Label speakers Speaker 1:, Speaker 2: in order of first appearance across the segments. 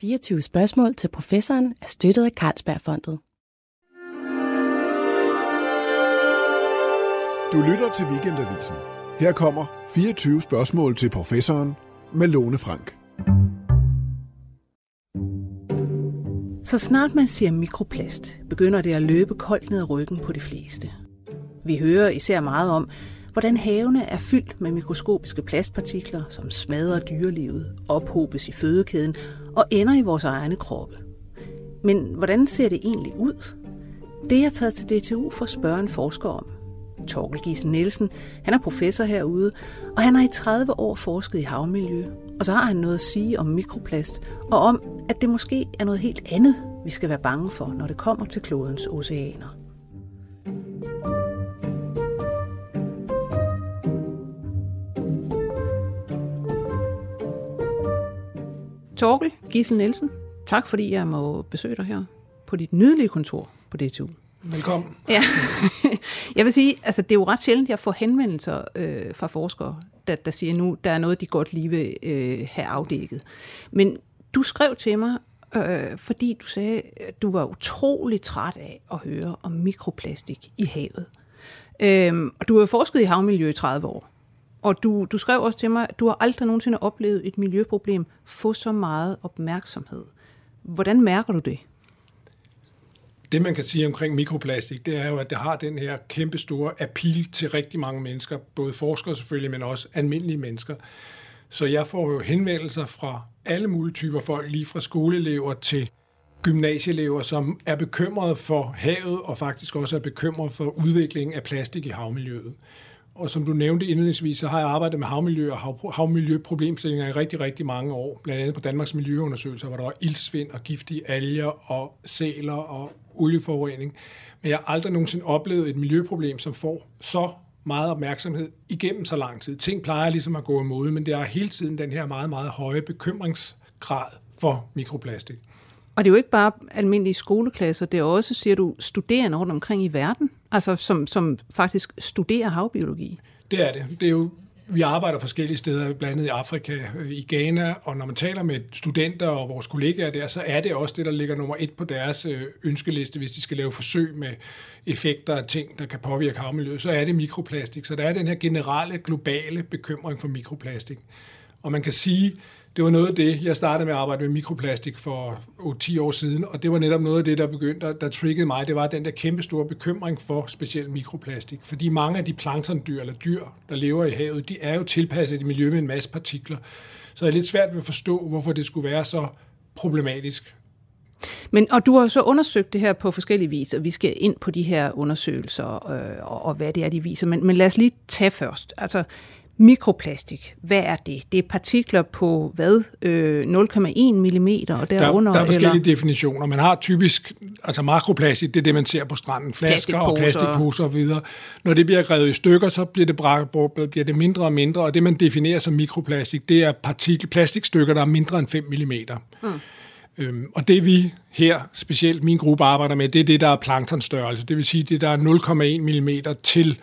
Speaker 1: 24 spørgsmål til professoren er støttet af Carlsbergfondet.
Speaker 2: Du lytter til Weekendavisen. Her kommer 24 spørgsmål til professoren med Lone Frank.
Speaker 3: Så snart man siger mikroplast, begynder det at løbe koldt ned ad ryggen på de fleste. Vi hører især meget om, hvordan havene er fyldt med mikroskopiske plastpartikler, som smadrer dyrelivet, ophobes i fødekæden og ender i vores egne kroppe. Men hvordan ser det egentlig ud? Det er jeg taget til DTU for at spørge en forsker om. Torkel Giesen Nielsen, han er professor herude, og han har i 30 år forsket i havmiljø. Og så har han noget at sige om mikroplast, og om, at det måske er noget helt andet, vi skal være bange for, når det kommer til klodens oceaner. Torkel Gisel Nielsen, tak fordi jeg må besøge dig her på dit nydelige kontor på DTU.
Speaker 4: Velkommen.
Speaker 3: Ja. Jeg vil sige, altså det er jo ret sjældent, jeg får henvendelser øh, fra forskere, der, der siger nu, der er noget, de godt lige vil øh, have afdækket. Men du skrev til mig, øh, fordi du sagde, at du var utrolig træt af at høre om mikroplastik i havet. Øh, og du har forsket i havmiljø i 30 år. Og du, du skrev også til mig, at du har aldrig nogensinde oplevet et miljøproblem få så meget opmærksomhed. Hvordan mærker du det?
Speaker 4: Det, man kan sige omkring mikroplastik, det er jo, at det har den her kæmpe store appeal til rigtig mange mennesker, både forskere selvfølgelig, men også almindelige mennesker. Så jeg får jo henvendelser fra alle mulige typer folk, lige fra skoleelever til gymnasieelever, som er bekymrede for havet, og faktisk også er bekymrede for udviklingen af plastik i havmiljøet. Og som du nævnte indledningsvis, så har jeg arbejdet med havmiljø og havmiljøproblemstillinger i rigtig, rigtig mange år. Blandt andet på Danmarks Miljøundersøgelser, hvor der var ildsvind og giftige alger og sæler og olieforurening. Men jeg har aldrig nogensinde oplevet et miljøproblem, som får så meget opmærksomhed igennem så lang tid. Ting plejer ligesom at gå imod, men det er hele tiden den her meget, meget høje bekymringsgrad for mikroplastik.
Speaker 3: Og det er jo ikke bare almindelige skoleklasser, det er også, siger du, studerende rundt omkring i verden, altså som, som faktisk studerer havbiologi.
Speaker 4: Det er det. Det er jo vi arbejder forskellige steder, blandt andet i Afrika, øh, i Ghana, og når man taler med studenter og vores kollegaer der, så er det også det, der ligger nummer et på deres øh, ønskeliste, hvis de skal lave forsøg med effekter af ting, der kan påvirke havmiljøet, så er det mikroplastik. Så der er den her generelle, globale bekymring for mikroplastik. Og man kan sige, det var noget af det, jeg startede med at arbejde med mikroplastik for 10 år siden, og det var netop noget af det, der begyndte, der triggede mig, det var den der kæmpe store bekymring for specielt mikroplastik. Fordi mange af de planktondyr eller dyr, der lever i havet, de er jo tilpasset i miljø med en masse partikler. Så det er lidt svært ved at forstå, hvorfor det skulle være så problematisk.
Speaker 3: Men, og du har så undersøgt det her på forskellige vis, og vi skal ind på de her undersøgelser, øh, og, og hvad det er, de viser. Men, men lad os lige tage først. Altså, Mikroplastik, hvad er det? Det er partikler på hvad? Øh, 0,1 mm og derunder?
Speaker 4: Der, der er forskellige eller? definitioner. Man har typisk, altså makroplastik, det er det, man ser på stranden. Flasker og plastikposer og videre. Når det bliver revet i stykker, så bliver det, bliver det mindre og mindre, og det, man definerer som mikroplastik, det er partikel, plastikstykker, der er mindre end 5 mm. Mm. Øhm, og det vi her, specielt min gruppe arbejder med, det er det, der er planktonstørrelse. Det vil sige, det der er 0,1 mm til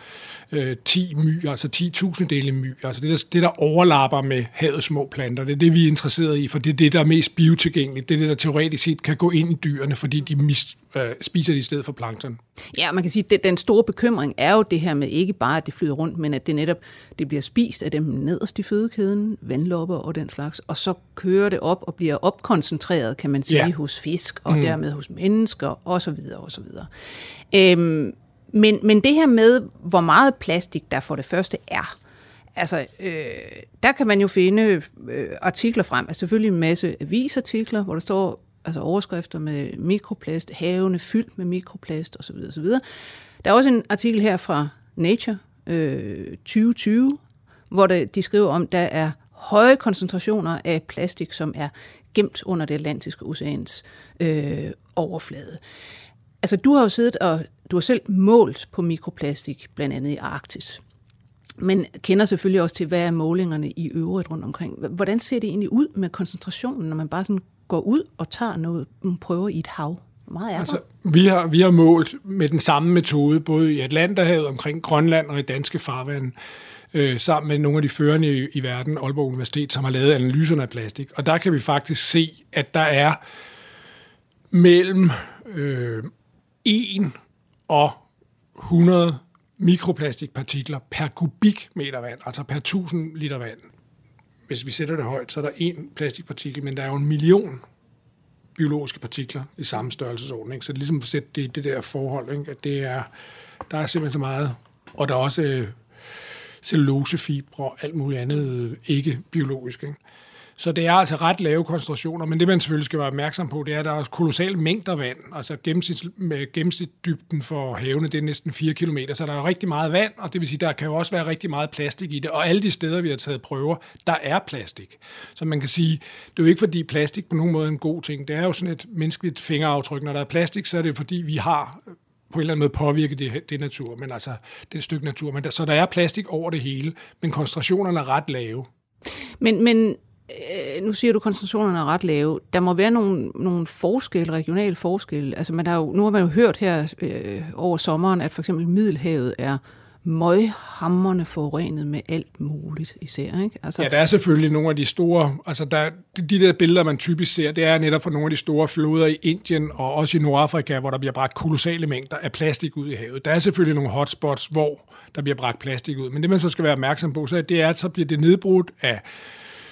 Speaker 4: øh, 10 my, altså 10.000 dele my. Altså det der, det, der overlapper med havets små planter. Det er det, vi er interesseret i, for det er det, der er mest biotilgængeligt. Det er det, der teoretisk set kan gå ind i dyrene, fordi de mis, øh, spiser det i stedet for plankton.
Speaker 3: Ja, man kan sige, at den store bekymring er jo det her med ikke bare, at det flyder rundt, men at det netop det bliver spist af dem nederst i fødekæden, vandlopper og den slags, og så kører det op og bliver opkoncentreret, kan man sige, ja. hos fisk og mm. dermed hos mennesker osv. osv. Øhm, men, men det her med, hvor meget plastik der for det første er, altså, øh, der kan man jo finde øh, artikler frem, altså selvfølgelig en masse avisartikler, hvor der står altså overskrifter med mikroplast, havene fyldt med mikroplast osv. osv. Der er også en artikel her fra Nature øh, 2020, hvor det, de skriver om, der er høje koncentrationer af plastik, som er gemt under det atlantiske oceans øh, overflade. Altså, du har jo siddet og du har selv målt på mikroplastik, blandt andet i Arktis. Men kender selvfølgelig også til, hvad er målingerne i øvrigt rundt omkring. Hvordan ser det egentlig ud med koncentrationen, når man bare sådan går ud og tager noget, prøver i et hav? meget er altså,
Speaker 4: vi har, vi har målt med den samme metode, både i Atlanterhavet, omkring Grønland og i danske farvand. øh, sammen med nogle af de førende i, i verden, Aalborg Universitet, som har lavet analyserne af plastik. Og der kan vi faktisk se, at der er mellem øh, 1 og 100 mikroplastikpartikler per kubikmeter vand, altså per 1000 liter vand. Hvis vi sætter det højt, så er der en plastikpartikel, men der er jo en million biologiske partikler i samme størrelsesorden. Ikke? Så det er ligesom at sætte det, det der forhold, ikke? at det er, der er simpelthen så meget. Og der er også øh, cellulosefibre og alt muligt andet ikke biologisk. Ikke? Så det er altså ret lave koncentrationer, men det man selvfølgelig skal være opmærksom på, det er, at der er kolossale mængder vand. Altså gennemsnit, med gennemsnitdybden for havene, det er næsten 4 km, så der er rigtig meget vand, og det vil sige, der kan jo også være rigtig meget plastik i det. Og alle de steder, vi har taget prøver, der er plastik. Så man kan sige, det er jo ikke fordi plastik på nogen måde er en god ting. Det er jo sådan et menneskeligt fingeraftryk. Når der er plastik, så er det fordi, vi har på en eller anden måde påvirket det, det natur, men altså det stykke natur. Men der, så der er plastik over det hele, men koncentrationerne er ret lave.
Speaker 3: Men, men øh, nu siger du, at koncentrationerne er ret lave. Der må være nogle, nogle forskelle, regionale forskelle. Altså, man har jo, nu har man jo hørt her øh, over sommeren, at for eksempel Middelhavet er møghammerne forurenet med alt muligt især. Ikke?
Speaker 4: Altså, ja, der er selvfølgelig nogle af de store, altså der, de der billeder, man typisk ser, det er netop fra nogle af de store floder i Indien og også i Nordafrika, hvor der bliver bragt kolossale mængder af plastik ud i havet. Der er selvfølgelig nogle hotspots, hvor der bliver bragt plastik ud, men det man så skal være opmærksom på, så det er, at så bliver det nedbrudt af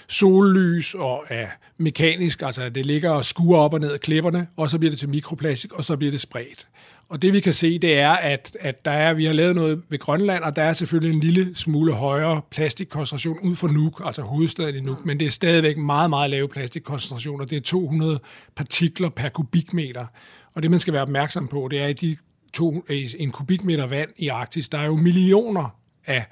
Speaker 4: sollys og af mekanisk, altså det ligger og skuer op og ned af klipperne, og så bliver det til mikroplastik, og så bliver det spredt. Og det vi kan se, det er, at, at der er, vi har lavet noget ved Grønland, og der er selvfølgelig en lille smule højere plastikkoncentration ud for Nuuk, altså hovedstaden i Nuuk, men det er stadigvæk meget, meget lave plastikkoncentrationer. Det er 200 partikler per kubikmeter. Og det man skal være opmærksom på, det er, at de to, en kubikmeter vand i Arktis, der er jo millioner af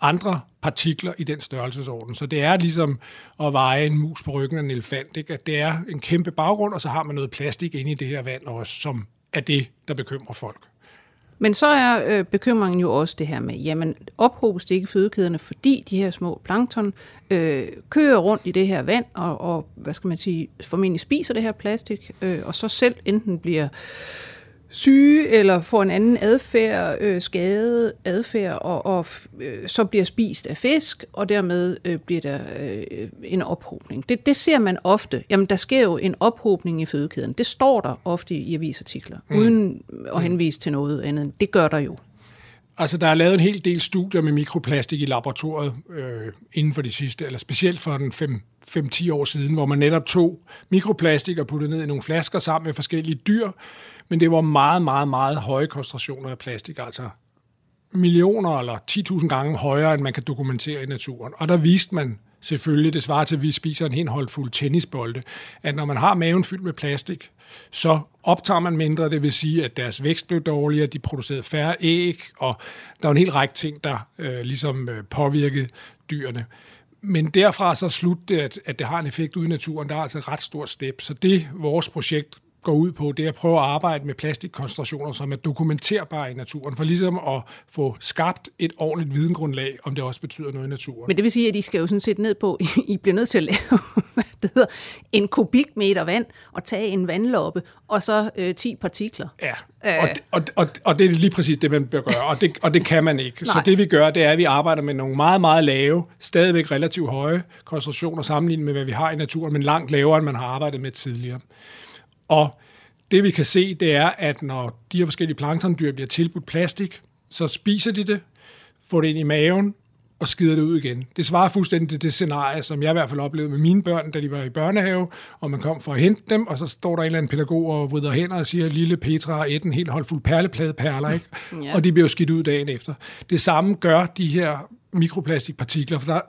Speaker 4: andre partikler i den størrelsesorden. Så det er ligesom at veje en mus på ryggen af en elefant. Ikke? At det er en kæmpe baggrund, og så har man noget plastik inde i det her vand også, som er det, der bekymrer folk.
Speaker 3: Men så er øh, bekymringen jo også det her med, jamen ophobes det ikke fødekæderne, fordi de her små plankton øh, kører rundt i det her vand, og, og hvad skal man sige, formentlig spiser det her plastik, øh, og så selv enten bliver øh, syge eller får en anden adfærd, øh, skade adfærd, og, og øh, så bliver spist af fisk, og dermed øh, bliver der øh, en ophobning. Det, det ser man ofte. Jamen, der sker jo en ophobning i fødekæden. Det står der ofte i avisartikler, mm. uden at henvise til noget andet. Det gør der jo.
Speaker 4: Altså, der er lavet en hel del studier med mikroplastik i laboratoriet øh, inden for de sidste, eller specielt for den 5-10 år siden, hvor man netop tog mikroplastik og puttede ned i nogle flasker sammen med forskellige dyr, men det var meget, meget, meget høje koncentrationer af plastik, altså millioner eller 10.000 gange højere, end man kan dokumentere i naturen. Og der viste man selvfølgelig, det svarer til, at vi spiser en helt holdfuld tennisbolde, at når man har maven fyldt med plastik, så optager man mindre, det vil sige, at deres vækst blev dårligere, de producerede færre æg, og der var en hel række ting, der øh, ligesom øh, påvirkede dyrene. Men derfra så slut det, at, at det har en effekt ude i naturen, der er altså et ret stort step. Så det, vores projekt går ud på, det er at prøve at arbejde med plastikkoncentrationer, som er dokumenterbare i naturen, for ligesom at få skabt et ordentligt videngrundlag, om det også betyder noget i naturen.
Speaker 3: Men det vil sige, at I skal jo sådan set ned på, I bliver nødt til at lave hvad det hedder, en kubikmeter vand, og tage en vandloppe, og så øh, 10 partikler.
Speaker 4: Ja, og, og, og, og det er lige præcis det, man bør gøre, og det, og det kan man ikke. så det vi gør, det er, at vi arbejder med nogle meget, meget lave, stadigvæk relativt høje koncentrationer sammenlignet med, hvad vi har i naturen, men langt lavere, end man har arbejdet med tidligere. Og det vi kan se, det er, at når de her forskellige planktondyr bliver tilbudt plastik, så spiser de det, får det ind i maven og skider det ud igen. Det svarer fuldstændig til det scenarie, som jeg i hvert fald oplevede med mine børn, da de var i børnehave, og man kom for at hente dem, og så står der en eller anden pædagog og vrider hænder og siger, lille Petra har et en helt holdfuld perleplade perler, ikke? ja. og de bliver jo skidt ud dagen efter. Det samme gør de her mikroplastikpartikler, for der,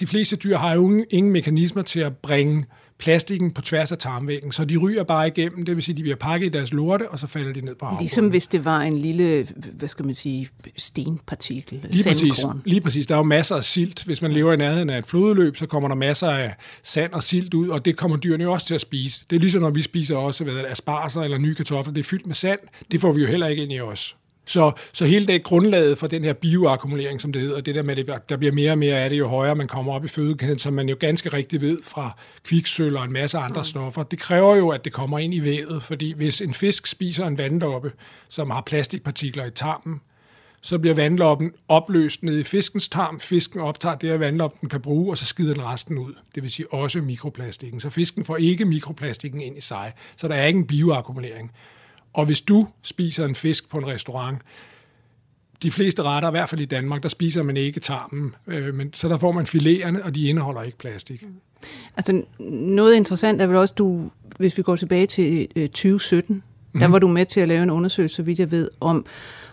Speaker 4: de fleste dyr har jo ingen, ingen mekanismer til at bringe plastikken på tværs af tarmvæggen, så de ryger bare igennem, det vil sige, de bliver pakket i deres lorte, og så falder de ned på havbunden.
Speaker 3: Ligesom hvis det var en lille, hvad skal man sige, stenpartikel,
Speaker 4: lige præcis, lige præcis. Der er jo masser af silt. Hvis man lever i nærheden af et flodløb, så kommer der masser af sand og silt ud, og det kommer dyrene jo også til at spise. Det er ligesom, når vi spiser også hvad asparser eller nye kartofler. Det er fyldt med sand. Det får vi jo heller ikke ind i os. Så, så hele det grundlaget for den her bioakkumulering, som det hedder, det der med, at der bliver mere og mere af det, jo højere man kommer op i fødekæden, som man jo ganske rigtigt ved fra kviksøl og en masse andre mm. stoffer. Det kræver jo, at det kommer ind i vævet, fordi hvis en fisk spiser en vanddoppe, som har plastikpartikler i tarmen, så bliver vandloppen opløst ned i fiskens tarm. Fisken optager det, at vandloppen kan bruge, og så skider den resten ud. Det vil sige også mikroplastikken. Så fisken får ikke mikroplastikken ind i sig, så der er ikke en bioakkumulering. Og hvis du spiser en fisk på en restaurant, de fleste retter, i hvert fald i Danmark, der spiser man ikke tarmen, øh, men så der får man filererne, og de indeholder ikke plastik.
Speaker 3: Altså noget interessant er vel også, du, hvis vi går tilbage til øh, 2017, mm. der mhm. var du med til at lave en undersøgelse, så vidt jeg ved, om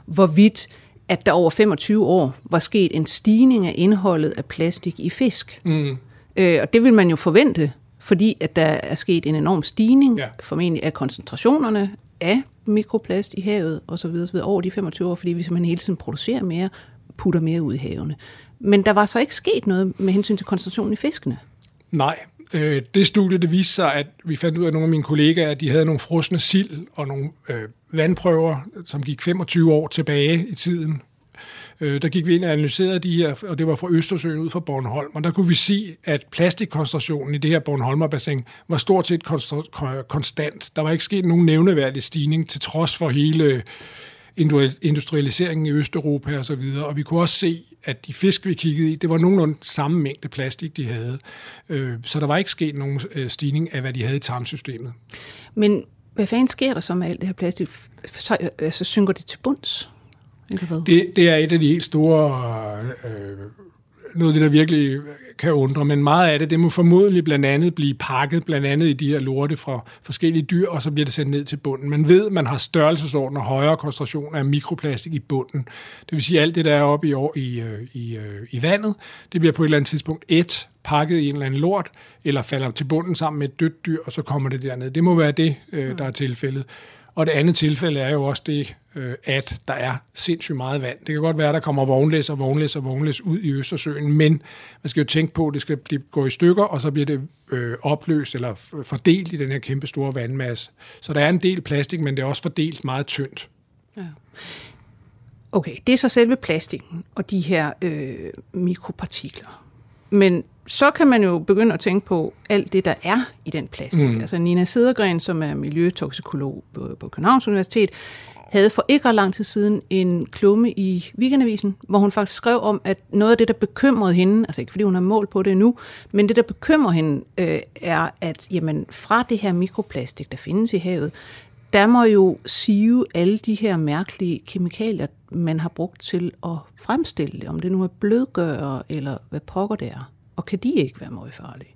Speaker 3: hvorvidt at der over 25 år var sket en stigning af indholdet af plastik i fisk. Mm. Øh, og det vil man jo forvente, fordi at der er sket en enorm stigning, ja. formentlig af koncentrationerne af mikroplast i havet osv. så videre over de 25 år, fordi vi simpelthen hele tiden producerer mere, putter mere ud i havene. Men der var så ikke sket noget med hensyn til koncentrationen i fiskene.
Speaker 4: Nej, øh, det studie, det viste sig, at vi fandt ud af, at nogle af mine kollegaer, at de havde nogle frosne sild og nogle øh, vandprøver, som gik 25 år tilbage i tiden, øh, der gik vi ind og analyserede de her, og det var fra Østersøen ud fra Bornholm, og der kunne vi se, at plastikkoncentrationen i det her Bornholmerbassin var stort set konstant. Der var ikke sket nogen nævneværdig stigning, til trods for hele øh, industrialiseringen i Østeuropa og så videre. Og vi kunne også se, at de fisk, vi kiggede i, det var nogenlunde samme mængde plastik, de havde. Øh, så der var ikke sket nogen øh, stigning af, hvad de havde i tarmsystemet.
Speaker 3: Men hvad fanden sker der så med alt det her plastik? Så øh, altså, synker det til bunds?
Speaker 4: Eller hvad? Det, det er et af de helt store... Øh, noget af det, der virkelig kan undre, men meget af det, det må formodentlig blandt andet blive pakket, blandt andet i de her lorte fra forskellige dyr, og så bliver det sendt ned til bunden. Man ved, man har størrelsesorden og højere koncentration af mikroplastik i bunden. Det vil sige, at alt det, der er oppe i, i, øh, i, øh, i vandet, det bliver på et eller andet tidspunkt et, pakket i en eller anden lort, eller falder til bunden sammen med et dødt dyr, og så kommer det derned. Det må være det, øh, der er tilfældet. Og det andet tilfælde er jo også det, øh, at der er sindssygt meget vand. Det kan godt være, at der kommer vognlæs og vognlæs og vognlæs ud i Østersøen, men man skal jo tænke på, at det skal blive, gå i stykker, og så bliver det øh, opløst eller fordelt i den her kæmpe store vandmasse. Så der er en del plastik, men det er også fordelt meget tyndt. Ja.
Speaker 3: Okay, det er så selve plastikken og de her øh, mikropartikler. Men så kan man jo begynde at tænke på alt det, der er i den plastik. Mm. Altså Nina Sedergren, som er miljøtoksikolog på, på Københavns Universitet, havde for ikke ret lang tid siden en klumme i Weekendavisen, hvor hun faktisk skrev om, at noget af det, der bekymrede hende, altså ikke fordi hun har mål på det endnu, men det, der bekymrer hende, øh, er, at jamen, fra det her mikroplastik, der findes i havet, der må jo sive alle de her mærkelige kemikalier, man har brugt til at fremstille det, om det nu er blødgører eller hvad pokker det er. Og kan de ikke være farlige?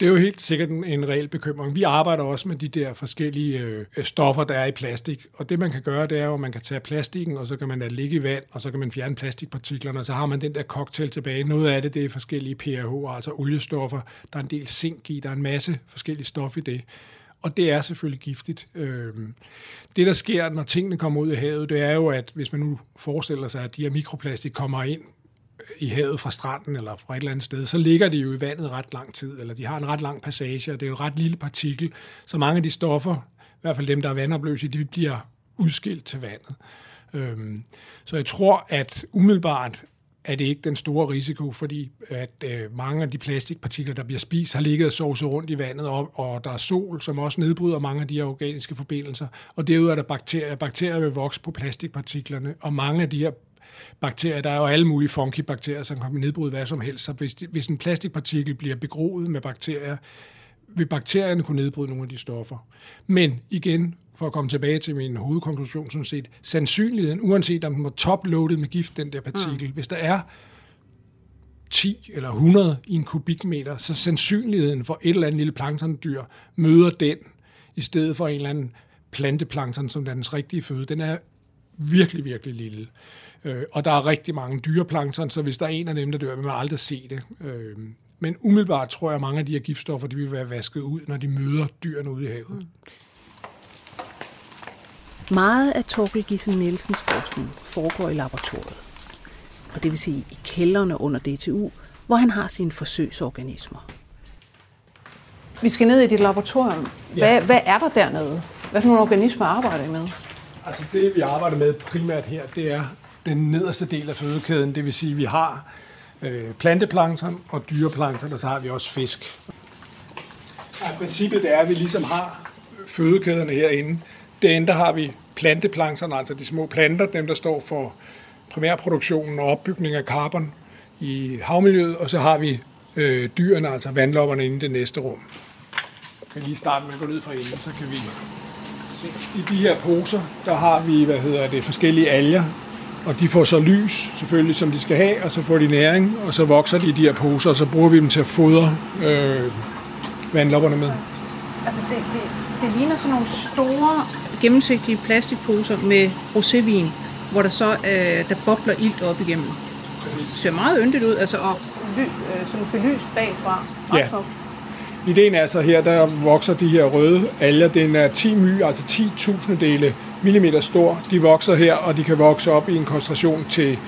Speaker 4: Det er jo helt sikkert en, en reel bekymring. Vi arbejder også med de der forskellige øh, stoffer, der er i plastik. Og det, man kan gøre, det er jo, at man kan tage plastikken, og så kan man lade ligge i vand, og så kan man fjerne plastikpartiklerne, og så har man den der cocktail tilbage. Noget af det, det er forskellige pH, altså oliestoffer. Der er en del zink i, der er en masse forskellige stoffer i det. Og det er selvfølgelig giftigt. Øh, det, der sker, når tingene kommer ud i havet, det er jo, at hvis man nu forestiller sig, at de her mikroplastik kommer ind i havet fra stranden eller fra et eller andet sted, så ligger de jo i vandet ret lang tid, eller de har en ret lang passage, og det er jo en ret lille partikel, så mange af de stoffer, i hvert fald dem, der er vandopløse, de bliver udskilt til vandet. Øhm, så jeg tror, at umiddelbart er det ikke den store risiko, fordi at øh, mange af de plastikpartikler, der bliver spist, har ligget og sovset rundt i vandet, og, og der er sol, som også nedbryder mange af de her organiske forbindelser, og derudover er der bakterier. Bakterier vil vokse på plastikpartiklerne, og mange af de her bakterier. Der er jo alle mulige funky bakterier, som kan nedbryde hvad som helst. Så hvis, hvis en plastikpartikel bliver begroet med bakterier, vil bakterierne kunne nedbryde nogle af de stoffer. Men igen, for at komme tilbage til min hovedkonklusion, sådan set, sandsynligheden, uanset om den var toploadet med gift, den der partikel, mm. hvis der er 10 eller 100 i en kubikmeter, så sandsynligheden for et eller andet lille planktondyr møder den, i stedet for en eller anden planteplankton, som er dens rigtige føde, den er virkelig, virkelig lille. Øh, og der er rigtig mange dyreplankton, så hvis der er en af dem, der dør, vil man aldrig se det. Øh, men umiddelbart tror jeg, at mange af de her giftstoffer de vil være vasket ud, når de møder dyrene ude i havet. Mm.
Speaker 1: Meget af Torkel Gissel Nielsens forskning foregår i laboratoriet. Og det vil sige i kælderne under DTU, hvor han har sine forsøgsorganismer.
Speaker 3: Vi skal ned i dit laboratorium. Hvad, ja. hvad er der dernede? Hvad for nogle organismer arbejder I med?
Speaker 4: Altså det, vi arbejder med primært her, det er den nederste del af fødekæden. Det vil sige, at vi har øh, planteplankton og dyreplankton, og så har vi også fisk. Og princippet er, at vi ligesom har fødekæderne herinde. Derinde der har vi planteplankton, altså de små planter, dem der står for primærproduktionen og opbygning af carbon i havmiljøet, og så har vi øh, dyrene, altså vandlopperne inde i det næste rum. Jeg kan lige starte med at gå ned fra enden, så kan vi se. I de her poser, der har vi, hvad hedder det, forskellige alger, og de får så lys, selvfølgelig, som de skal have, og så får de næring, og så vokser de i de her poser, og så bruger vi dem til at fodre øh, vandlopperne med.
Speaker 3: Altså, det, det, det ligner sådan nogle store, gennemsigtige plastikposer med rosévin, hvor der så øh, der bobler ilt op igennem. Det ser meget yndigt ud, altså, og ly, øh, sådan belyst bagfra.
Speaker 4: Ja. Ideen er så her, der vokser de her røde alger. Den er 10 my, altså 10 tusindedele millimeter stor. De vokser her, og de kan vokse op i en koncentration til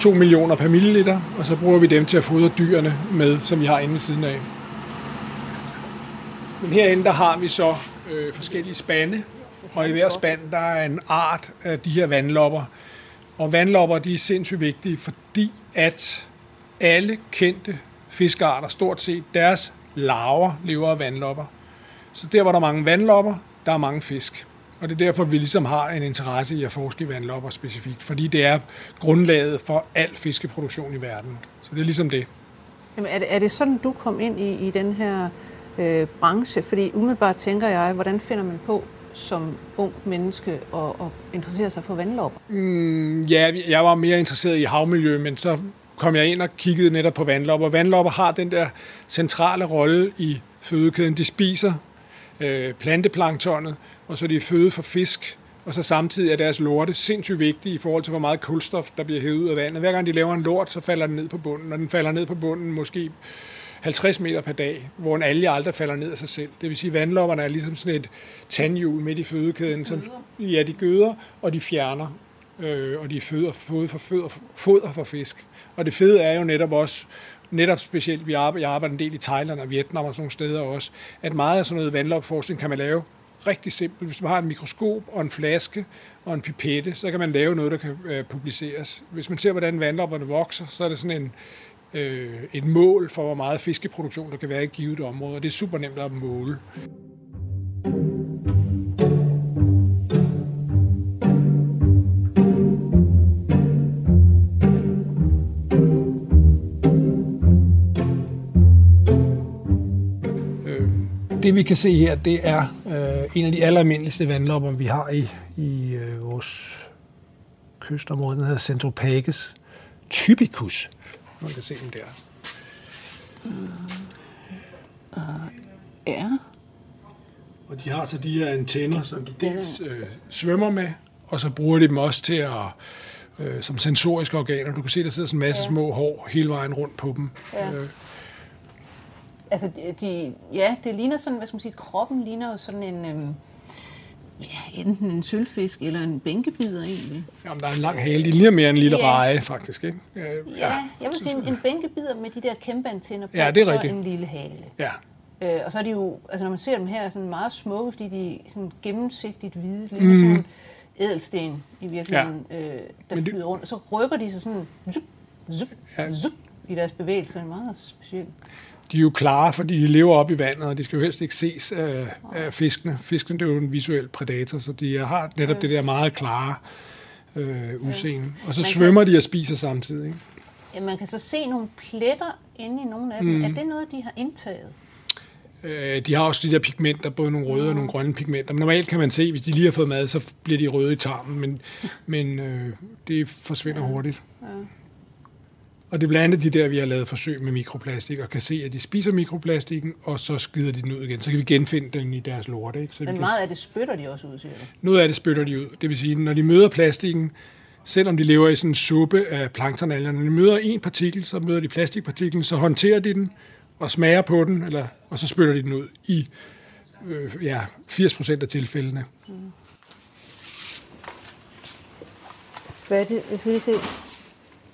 Speaker 4: 2 millioner per milliliter, og så bruger vi dem til at fodre dyrene med, som vi har inde ved siden af. Men herinde, der har vi så øh, forskellige spande, og i hver spand, der er en art af de her vandlopper. Og vandlopper, de er sindssygt vigtige, fordi at alle kendte fiskearter, stort set, deres larver lever af vandlopper. Så der, hvor der er mange vandlopper, der er mange fisk. Og det er derfor, vi ligesom har en interesse i at forske i vandlopper specifikt, fordi det er grundlaget for al fiskeproduktion i verden. Så det er ligesom det.
Speaker 3: Jamen, er, det er det sådan, du kom ind i, i den her øh, branche? Fordi umiddelbart tænker jeg, hvordan finder man på som ung menneske at, at interessere sig for vandlopper?
Speaker 4: Mm, ja, jeg var mere interesseret i havmiljø, men så kom jeg ind og kiggede netop på vandlopper. Vandlopper har den der centrale rolle i fødekæden. De spiser øh, planteplanktonet, og så er de føde for fisk, og så samtidig er deres lorte sindssygt vigtige i forhold til, hvor meget kulstof, der bliver hævet ud af vandet. Hver gang de laver en lort, så falder den ned på bunden, og den falder ned på bunden måske 50 meter per dag, hvor en alge aldrig falder ned af sig selv. Det vil sige, at vandlopperne er ligesom sådan et tandhjul midt i fødekæden. Som, ja, de gøder, og de fjerner, øh, og de føder, foder, for, foder, foder for fisk. Og det fede er jo netop også, netop specielt, vi arbejder, jeg arbejder en del i Thailand og Vietnam og sådan nogle steder også, at meget af sådan noget vandlopforskning kan man lave rigtig simpelt. Hvis man har et mikroskop og en flaske og en pipette, så kan man lave noget, der kan øh, publiceres. Hvis man ser, hvordan vandlopperne vokser, så er det sådan en, øh, et mål for, hvor meget fiskeproduktion der kan være i et givet område, og det er super nemt at måle. Det vi kan se her, det er øh, en af de alleralmindeligste vandlopper, vi har i, i øh, vores kystområde. Den hedder Centropagus typicus. Man kan se den der.
Speaker 3: Uh, uh, ja.
Speaker 4: Og de har så de her antenner, som de dels øh, svømmer med, og så bruger de dem også til at øh, som sensoriske organer. Du kan se, der sidder sådan en masse ja. små hår hele vejen rundt på dem. Ja. Øh,
Speaker 3: Altså, de, ja, det ligner sådan, hvad skal man sige, kroppen ligner jo sådan en, øhm, ja, enten en sølvfisk eller en bænkebider egentlig.
Speaker 4: Jamen, der er en lang hale. De ligner mere en lille ja. reje, faktisk, ikke?
Speaker 3: Ja, ja jeg vil sige en, en bænkebider med de der kæmpe antenner på,
Speaker 4: ja, det er
Speaker 3: så
Speaker 4: rigtigt.
Speaker 3: en lille hale.
Speaker 4: Ja.
Speaker 3: Øh, og så er de jo, altså når man ser dem her, er sådan meget smukke, fordi de er sådan gennemsigtigt hvide, lidt mm. sådan ædelsten i virkeligheden, ja. øh, der flyder de... rundt. Og så rykker de sig sådan zup, zup, ja. zup, i deres bevægelser. Det er meget specielt
Speaker 4: de er jo klare, fordi de lever op i vandet, og de skal jo helst ikke ses af, af fiskene. Fiskene det er jo en visuel predator, så de har netop det der meget klare øh, udseende. Og så man svømmer de og spiser samtidig. Ikke?
Speaker 3: Ja, man kan så se nogle pletter inde i nogle af dem. Mm. Er det noget, de har indtaget?
Speaker 4: Øh, de har også de der pigmenter, både nogle røde og nogle grønne pigmenter. Men normalt kan man se, hvis de lige har fået mad, så bliver de røde i tarmen, men, men øh, det forsvinder ja. hurtigt. Ja. Og det er blandt andet de der, vi har lavet forsøg med mikroplastik, og kan se, at de spiser mikroplastikken, og så skider de den ud igen. Så kan vi genfinde den i deres lorte. Ikke? Så
Speaker 3: Men meget af det spytter de også ud, siger du?
Speaker 4: Noget af det spytter de ud. Det vil sige, når de møder plastikken, selvom de lever i sådan en suppe af planktonalger, når de møder en partikel, så møder de plastikpartiklen, så håndterer de den og smager på den, eller, og så spytter de den ud i øh, ja, 80 procent af tilfældene. Mm.
Speaker 3: Hvad er det? Jeg skal lige se.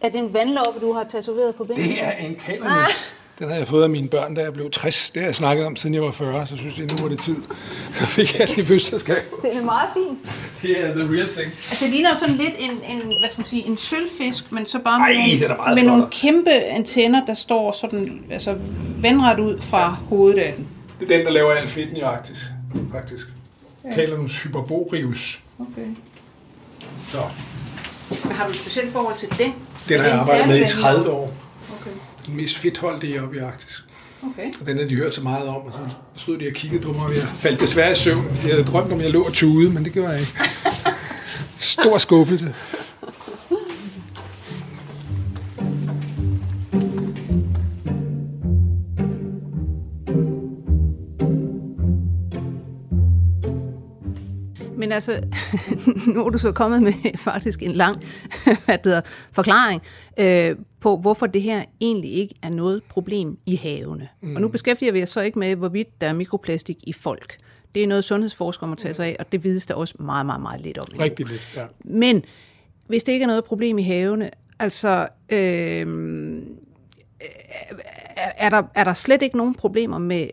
Speaker 3: Er det en vandloppe, du har tatoveret på benet?
Speaker 4: Det er en kaldermus. Ah. Den har jeg fået af mine børn, da jeg blev 60. Det har jeg snakket om, siden jeg var 40, så synes jeg, nu var det tid. Så fik jeg det i fødselsdagsgave.
Speaker 3: Det er meget fint.
Speaker 4: Det er the real thing.
Speaker 3: Altså, det ligner sådan lidt en, en, hvad skal man sige, en sølvfisk, men så bare med, Ej, nogle, med nogle kæmpe antenner, der står sådan, altså vandret ud fra ja. hovedet af den.
Speaker 4: Det er den, der laver al fedten i Arktis, faktisk. Ja. Kaldermus hyperborius. Okay. Så.
Speaker 3: Men har du et specielt forhold til den?
Speaker 4: Den har jeg arbejdet med i 30 år.
Speaker 3: Okay.
Speaker 4: Den mest fedtholdige oppe i Arktis.
Speaker 3: okay.
Speaker 4: Og den har de hørt så meget om, og så stod de og kiggede på mig, og jeg faldt desværre i søvn. Jeg havde drømt om, at jeg lå og tude, men det gjorde jeg ikke. Stor skuffelse.
Speaker 3: Men altså, nu er du så kommet med faktisk en lang hvad hedder, forklaring øh, på, hvorfor det her egentlig ikke er noget problem i havene. Mm. Og nu beskæftiger vi os så ikke med, hvorvidt der er mikroplastik i folk. Det er noget, sundhedsforskere må tage sig af, og det vides der også meget, meget, meget lidt om.
Speaker 4: Rigtig lidt, ja.
Speaker 3: Men hvis det ikke er noget problem i havene, altså, øh, er, er, der, er der slet ikke nogen problemer med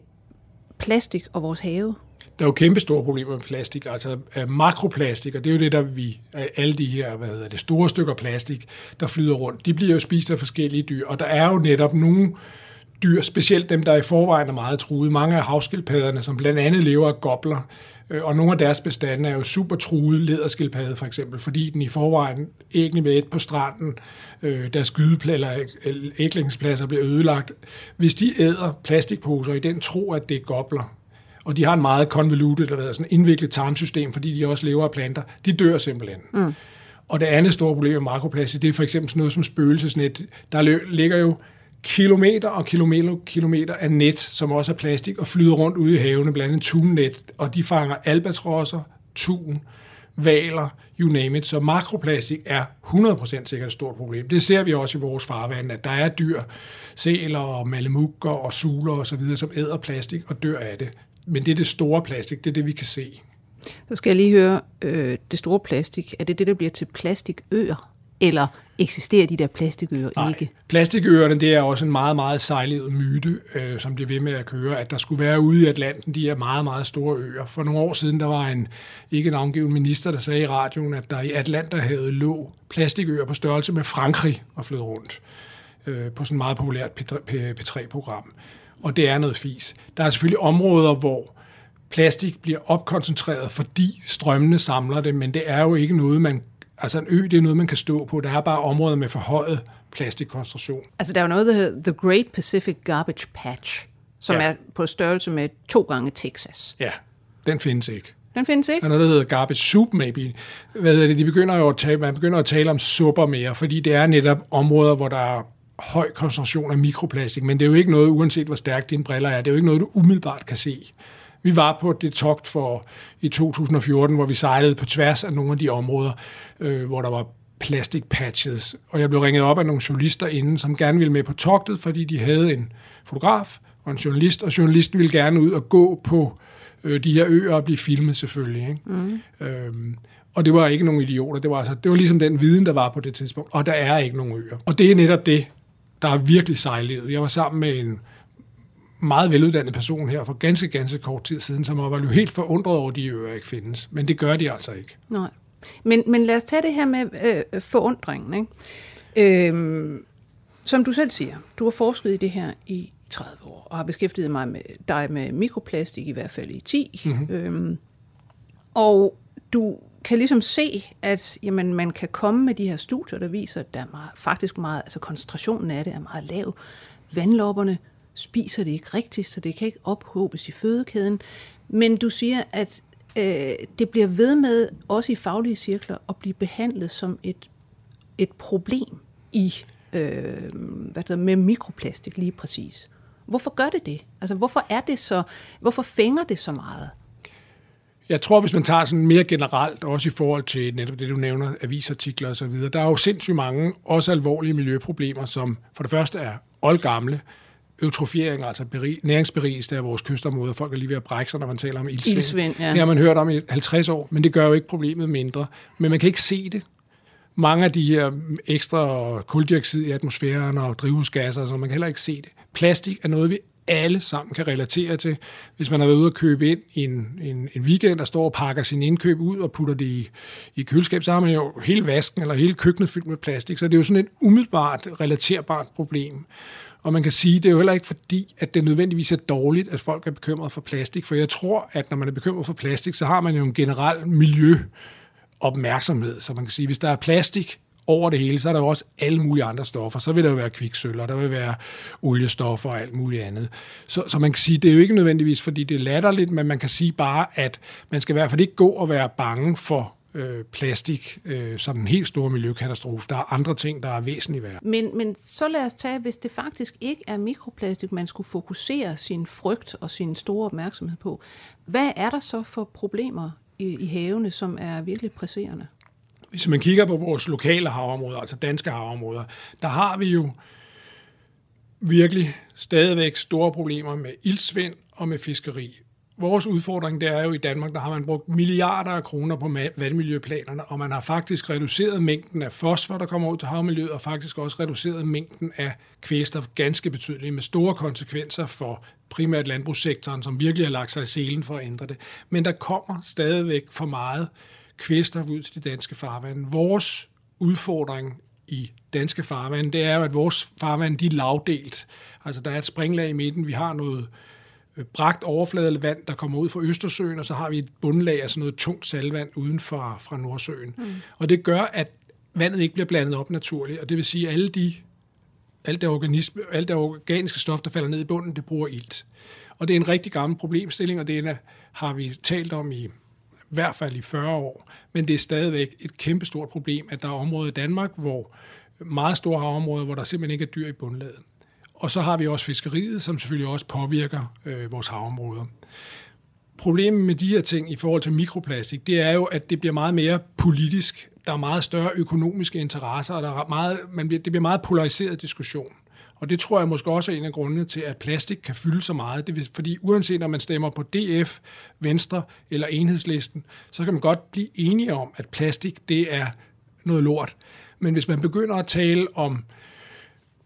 Speaker 3: plastik og vores have?
Speaker 4: Der er jo kæmpe store problemer med plastik, altså øh, makroplastik, og det er jo det, der vi, øh, alle de her, hvad hedder det, store stykker plastik, der flyder rundt, de bliver jo spist af forskellige dyr, og der er jo netop nogle dyr, specielt dem, der i forvejen er meget truede. Mange af havskildpadderne, som blandt andet lever af gobler, øh, og nogle af deres bestande er jo super truede, lederskildpadde for eksempel, fordi den i forvejen æggene ved et på stranden, øh, deres gydeplads eller øh, æglingspladser bliver ødelagt. Hvis de æder plastikposer i den tro, at det er gobler, og de har en meget convoluted, eller hvad, sådan indviklet tarmsystem, fordi de også lever af planter, de dør simpelthen. Mm. Og det andet store problem med makroplastik, det er for eksempel sådan noget som spøgelsesnet. Der ligger jo kilometer og kilometer, kilometer af net, som også er plastik, og flyder rundt ude i havene, blandt andet tunnet, og de fanger albatrosser, tun, valer, you name it. Så makroplastik er 100% sikkert et stort problem. Det ser vi også i vores farvand, at der er dyr, sæler og malemukker og suler osv., som æder plastik og dør af det. Men det er det store plastik, det er det, vi kan se.
Speaker 3: Så skal jeg lige høre, øh, det store plastik, er det det, der bliver til plastikøer? Eller eksisterer de der plastikøer
Speaker 4: Nej.
Speaker 3: ikke?
Speaker 4: Plastikøerne, det er også en meget, meget sejlet myte, øh, som bliver ved med at køre, at der skulle være ude i Atlanten de her meget, meget store øer. For nogle år siden, der var en ikke navngiven minister, der sagde i radioen, at der i Atlanterhavet lå plastikøer på størrelse med Frankrig og flød rundt øh, på sådan et meget populært P3-program. Og det er noget fis. Der er selvfølgelig områder, hvor plastik bliver opkoncentreret, fordi strømmene samler det, men det er jo ikke noget, man... Altså en ø, det er noget, man kan stå på. Der er bare områder med forhøjet plastikkoncentration.
Speaker 3: Altså, der er jo noget, der hedder The Great Pacific Garbage Patch, som
Speaker 4: Ja.
Speaker 3: er på størrelse med to gange Texas.
Speaker 4: Ja, den findes ikke.
Speaker 3: Den findes
Speaker 4: Der
Speaker 3: ikke?
Speaker 4: er noget, der hedder garbage soup, maybe. Hvad hedder det? De begynder jo at tale, man begynder at tale om supper mere, fordi det er netop områder, hvor der er høj koncentration af mikroplastik, men det er jo ikke noget, uanset hvor stærkt dine briller er, det er jo ikke noget, du umiddelbart kan se. Vi var på det togt for i 2014, hvor vi sejlede på tværs af nogle af de områder, øh, hvor der var plastic patches. Og jeg blev ringet op af nogle journalister inden, som gerne ville med på togtet, fordi de havde en fotograf og en journalist, og journalisten ville gerne ud og gå på øh, de her øer og blive filmet selvfølgelig. Ikke? Mm. Øhm, og det var ikke nogen idioter. Det var, altså, det var ligesom den viden, der var på det tidspunkt. Og der er ikke nogen øer. Og det er netop det, der er virkelig sejlivet. Jeg var sammen med en meget veluddannet person her for ganske, ganske kort tid siden, som var jo helt forundret over, at de øer ikke findes. Men det gør de altså ikke.
Speaker 3: Nej. Men, men lad os tage det her med øh, forundringen. Ikke? Øhm, som du selv siger, du har forsket i det her i 30 år, og har beskæftiget mig med dig med mikroplastik i hvert fald i 10. Mm-hmm. Øhm, og du kan ligesom se, at jamen, man kan komme med de her studier, der viser, at der er meget, faktisk meget, altså koncentrationen af det er meget lav. Vandlopperne spiser det ikke rigtigt, så det kan ikke ophobes i fødekæden. Men du siger, at øh, det bliver ved med, også i faglige cirkler, at blive behandlet som et, et problem i, øh, hvad der, med mikroplastik lige præcis. Hvorfor gør det det? Altså, hvorfor er det så, hvorfor fænger det så meget?
Speaker 4: Jeg tror, hvis man tager sådan mere generelt, også i forhold til netop det, du nævner, avisartikler og så videre, der er jo sindssygt mange, også alvorlige miljøproblemer, som for det første er oldgamle, eutrofiering, altså beri, næringsberigelse af vores kystområder. Folk er lige ved at brække sig, når man taler om ildsvind.
Speaker 3: Ildsvind, ja.
Speaker 4: Det har man hørt om i 50 år, men det gør jo ikke problemet mindre. Men man kan ikke se det. Mange af de her ekstra kuldioxid i atmosfæren og drivhusgasser, så man kan heller ikke se det. Plastik er noget, vi alle sammen kan relatere til. Hvis man har været ude og købe ind i en, en, en weekend, og står og pakker sin indkøb ud og putter det i, i køleskab, så har man jo hele vasken eller hele køkkenet fyldt med plastik. Så det er jo sådan et umiddelbart relaterbart problem. Og man kan sige, det er jo heller ikke fordi, at det nødvendigvis er dårligt, at folk er bekymret for plastik. For jeg tror, at når man er bekymret for plastik, så har man jo en generel miljø opmærksomhed. Så man kan sige, hvis der er plastik over det hele, så er der jo også alle mulige andre stoffer. Så vil der jo være kviksølv, der vil være oliestoffer og alt muligt andet. Så, så man kan sige, det er jo ikke nødvendigvis, fordi det er latterligt, men man kan sige bare, at man skal i hvert fald ikke gå og være bange for øh, plastik øh, som en helt stor miljøkatastrofe. Der er andre ting, der er væsentligt værd.
Speaker 3: Men, men så lad os tage, hvis det faktisk ikke er mikroplastik, man skulle fokusere sin frygt og sin store opmærksomhed på. Hvad er der så for problemer i, i havene, som er virkelig presserende?
Speaker 4: Hvis man kigger på vores lokale havområder, altså danske havområder, der har vi jo virkelig stadigvæk store problemer med ildsvind og med fiskeri. Vores udfordring det er jo i Danmark, der har man brugt milliarder af kroner på vandmiljøplanerne, og man har faktisk reduceret mængden af fosfor, der kommer ud til havmiljøet, og faktisk også reduceret mængden af kvælstof ganske betydeligt, med store konsekvenser for primært landbrugssektoren, som virkelig har lagt sig i selen for at ændre det. Men der kommer stadigvæk for meget kvælstof ud til de danske farvande. Vores udfordring i danske farvande, det er jo, at vores farvande de er lavdelt. Altså der er et springlag i midten, vi har noget øh, bragt overfladevand, der kommer ud fra Østersøen, og så har vi et bundlag af sådan noget tungt salvand uden for, fra Nordsøen. Mm. Og det gør, at vandet ikke bliver blandet op naturligt, og det vil sige, at alle de, alt, det organisme, alt det organiske stof, der falder ned i bunden, det bruger ilt. Og det er en rigtig gammel problemstilling, og det har vi talt om i i hvert fald i 40 år, men det er stadigvæk et kæmpestort problem, at der er områder i Danmark, hvor meget store havområder, hvor der simpelthen ikke er dyr i bundlaget. Og så har vi også fiskeriet, som selvfølgelig også påvirker øh, vores havområder. Problemet med de her ting i forhold til mikroplastik, det er jo, at det bliver meget mere politisk. Der er meget større økonomiske interesser, og der er meget, man bliver, det bliver meget polariseret diskussion. Og det tror jeg måske også er en af grundene til, at plastik kan fylde så meget. Det vil, fordi uanset om man stemmer på DF, Venstre eller Enhedslisten, så kan man godt blive enige om, at plastik det er noget lort. Men hvis man begynder at tale om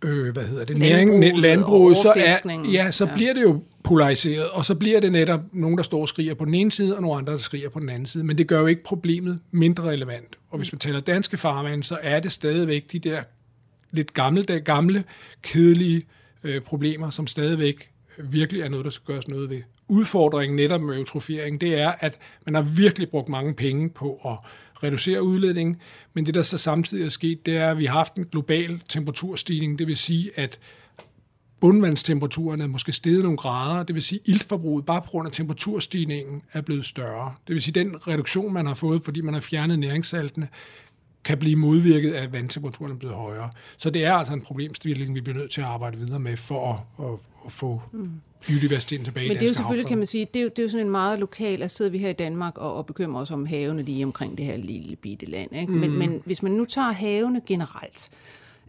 Speaker 4: øh, hvad hedder det, næring, landbruget, så, er, ja, så ja. bliver det jo polariseret, og så bliver det netop nogen, der står og skriger på den ene side, og nogle andre, der skriger på den anden side. Men det gør jo ikke problemet mindre relevant. Og hvis man taler danske farvand, så er det stadigvæk de der lidt gamle, gamle kedelige øh, problemer, som stadigvæk virkelig er noget, der skal gøres noget ved. Udfordringen netop med eutrofiering, det er, at man har virkelig brugt mange penge på at reducere udledningen, men det, der så samtidig er sket, det er, at vi har haft en global temperaturstigning, det vil sige, at bundvandstemperaturen er måske steget nogle grader, det vil sige, at iltforbruget bare på grund af temperaturstigningen er blevet større. Det vil sige, at den reduktion, man har fået, fordi man har fjernet næringssaltene, kan blive modvirket af, at vandtemperaturen er blevet højere. Så det er altså en problemstilling, vi bliver nødt til at arbejde videre med for at, at, at få mm. biodiversiteten tilbage
Speaker 3: Men det er jo selvfølgelig, havfred. kan man sige, det er, jo, det er jo sådan en meget lokal, at sidder vi her i Danmark og, og bekymrer os om havene lige omkring det her lille bitte land. Ikke? Mm. Men, men hvis man nu tager havene generelt,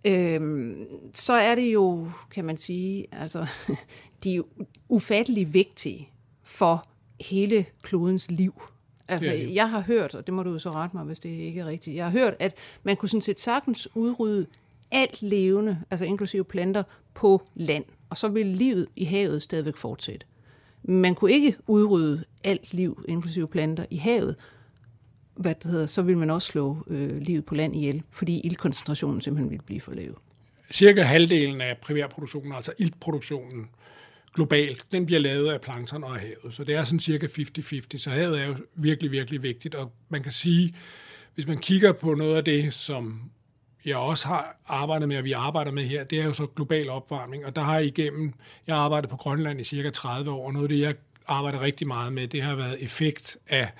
Speaker 3: øhm, så er det jo, kan man sige, altså, de er ufattelig vigtige for hele klodens liv. Altså, jeg har hørt, og det må du jo så rette mig, hvis det ikke er rigtigt, jeg har hørt, at man kunne sådan set sagtens udrydde alt levende, altså inklusive planter, på land, og så ville livet i havet stadigvæk fortsætte. Man kunne ikke udrydde alt liv, inklusive planter, i havet, hvad det hedder, så ville man også slå øh, livet på land ihjel, fordi ildkoncentrationen simpelthen ville blive for lav.
Speaker 4: Cirka halvdelen af primærproduktionen, altså iltproduktionen, globalt, den bliver lavet af plankton og af havet. Så det er sådan cirka 50-50. Så havet er jo virkelig, virkelig vigtigt. Og man kan sige, hvis man kigger på noget af det, som jeg også har arbejdet med, og vi arbejder med her, det er jo så global opvarmning. Og der har jeg igennem, jeg har arbejdet på Grønland i cirka 30 år, og noget af det, jeg arbejder rigtig meget med, det har været effekt af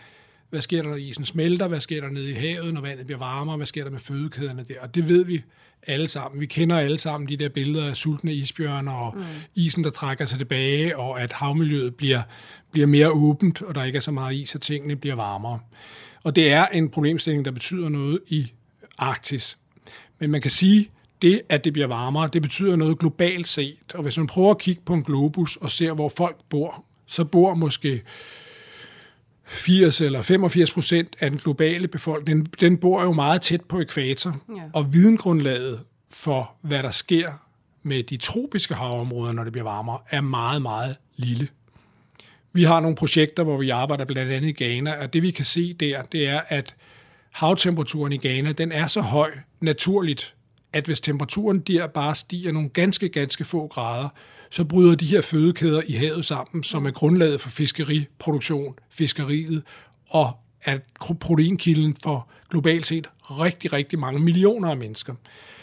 Speaker 4: hvad sker der, når isen smelter? Hvad sker der nede i havet, når vandet bliver varmere? Hvad sker der med fødekæderne der? Og det ved vi alle sammen. Vi kender alle sammen de der billeder af sultne isbjørne og mm. isen, der trækker sig tilbage, og at havmiljøet bliver, bliver mere åbent, og der ikke er så meget is, og tingene bliver varmere. Og det er en problemstilling, der betyder noget i Arktis. Men man kan sige, det, at det bliver varmere, det betyder noget globalt set. Og hvis man prøver at kigge på en globus og ser, hvor folk bor, så bor måske 80 eller 85 procent af den globale befolkning, den, bor jo meget tæt på ekvator. Ja. Og videngrundlaget for, hvad der sker med de tropiske havområder, når det bliver varmere, er meget, meget lille. Vi har nogle projekter, hvor vi arbejder blandt andet i Ghana, og det vi kan se der, det er, at havtemperaturen i Ghana, den er så høj naturligt, at hvis temperaturen der bare stiger nogle ganske, ganske få grader, så bryder de her fødekæder i havet sammen, som er grundlaget for fiskeriproduktion, fiskeriet og er proteinkilden for globalt set rigtig, rigtig mange millioner af mennesker.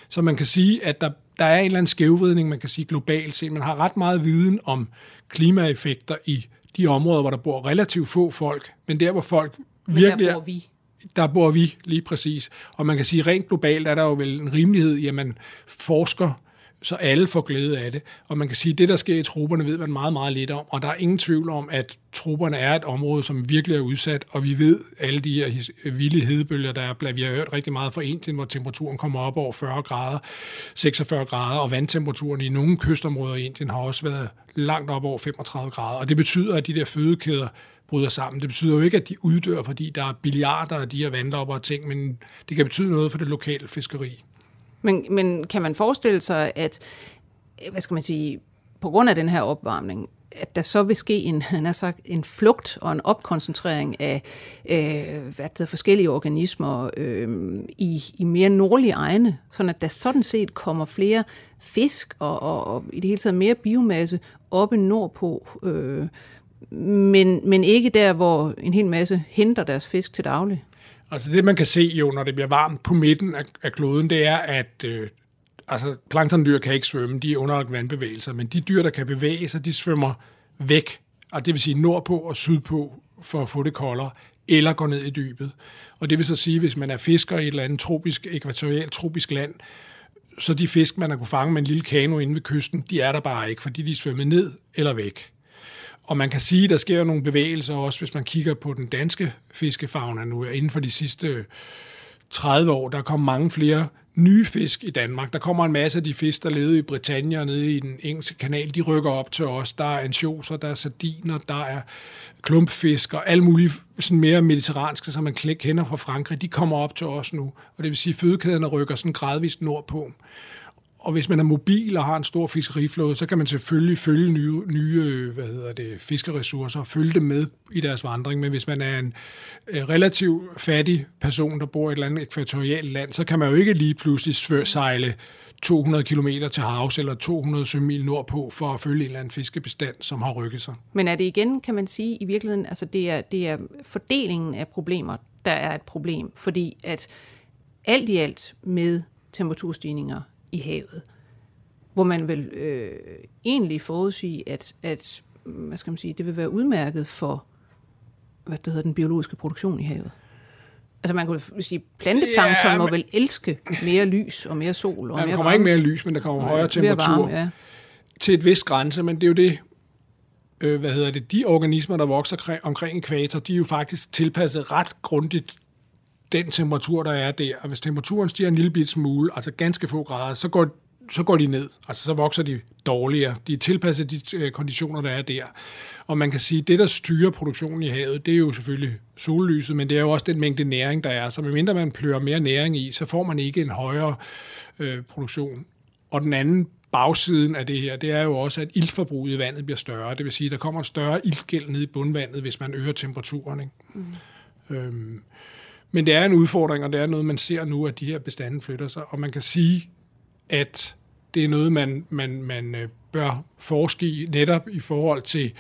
Speaker 4: Så man kan sige, at der, der er en eller anden skævvridning, man kan sige globalt set. Man har ret meget viden om klimaeffekter i de områder, hvor der bor relativt få folk, men der, hvor folk virkelig
Speaker 3: der bor vi.
Speaker 4: Der bor vi lige præcis. Og man kan sige, rent globalt er der jo vel en rimelighed i, at man forsker så alle får glæde af det. Og man kan sige, at det, der sker i trupperne, ved man meget, meget lidt om. Og der er ingen tvivl om, at trupperne er et område, som virkelig er udsat. Og vi ved alle de her vilde hedebølger, der er, vi har hørt rigtig meget fra Indien, hvor temperaturen kommer op over 40 grader, 46 grader, og vandtemperaturen i nogle kystområder i Indien har også været langt op over 35 grader. Og det betyder, at de der fødekæder bryder sammen. Det betyder jo ikke, at de uddør, fordi der er billiarder af de her vandlopper og ting, men det kan betyde noget for det lokale fiskeri.
Speaker 3: Men, men kan man forestille sig, at øh, hvad skal man sige, på grund af den her opvarmning, at der så vil ske en, han har sagt, en flugt og en opkoncentrering af øh, hvad det, forskellige organismer øh, i, i mere nordlige egne, sådan at der sådan set kommer flere fisk og, og, og i det hele taget mere biomasse oppe nordpå, øh, men, men ikke der, hvor en hel masse henter deres fisk til daglig.
Speaker 4: Altså det, man kan se jo, når det bliver varmt på midten af, af kloden, det er, at øh, altså, planktondyr kan ikke svømme, de er underlagt vandbevægelser, men de dyr, der kan bevæge sig, de svømmer væk, og det vil sige nordpå og sydpå, for at få det koldere, eller går ned i dybet. Og det vil så sige, hvis man er fisker i et eller andet tropisk, ekvatorialt tropisk land, så de fisk, man har kunne fange med en lille kano inde ved kysten, de er der bare ikke, fordi de er svømmet ned eller væk. Og man kan sige, at der sker nogle bevægelser også, hvis man kigger på den danske fiskefauna nu. Inden for de sidste 30 år, der kom mange flere nye fisk i Danmark. Der kommer en masse af de fisk, der levede i Britannia og nede i den engelske kanal, de rykker op til os. Der er ansjoser, der er sardiner, der er klumpfisk og alle mulige sådan mere mediterranske, som man kender fra Frankrig, de kommer op til os nu. Og det vil sige, at fødekæderne rykker sådan gradvist nordpå. Og hvis man er mobil og har en stor fiskeriflåde, så kan man selvfølgelig følge nye, nye hvad hedder det, fiskeressourcer og følge dem med i deres vandring. Men hvis man er en øh, relativt fattig person, der bor i et eller andet ekvatorialt land, så kan man jo ikke lige pludselig sejle 200 km til havs eller 200 sømil nordpå for at følge en eller anden fiskebestand, som har rykket sig.
Speaker 3: Men er det igen, kan man sige, i virkeligheden, altså det er, det er fordelingen af problemer, der er et problem, fordi at alt i alt med temperaturstigninger i havet, hvor man vil øh, egentlig forudsige, at, at hvad skal man sige, det vil være udmærket for hvad det hedder, den biologiske produktion i havet. Altså man kunne sige, planteplankton ja, må vel elske mere lys og mere sol. Og
Speaker 4: ja,
Speaker 3: der
Speaker 4: kommer varme. ikke mere lys, men der kommer højere temperatur varme, ja. til et vis grænse, men det er jo det, øh, hvad hedder det, de organismer, der vokser omkring ekvator, de er jo faktisk tilpasset ret grundigt den temperatur, der er der. Og hvis temperaturen stiger en lille bit smule, altså ganske få grader, så går, så går de ned. Altså så vokser de dårligere. De er tilpasset de øh, konditioner, der er der. Og man kan sige, at det, der styrer produktionen i havet, det er jo selvfølgelig sollyset, men det er jo også den mængde næring, der er. Så medmindre man plører mere næring i, så får man ikke en højere øh, produktion. Og den anden bagsiden af det her, det er jo også, at iltforbruget i vandet bliver større. Det vil sige, at der kommer en større iltgæld ned i bundvandet, hvis man øger temperaturen. Ikke? Mm. Øhm, men det er en udfordring, og det er noget, man ser nu, at de her bestande flytter sig. Og man kan sige, at det er noget, man, man, man øh, bør forske i netop i forhold til,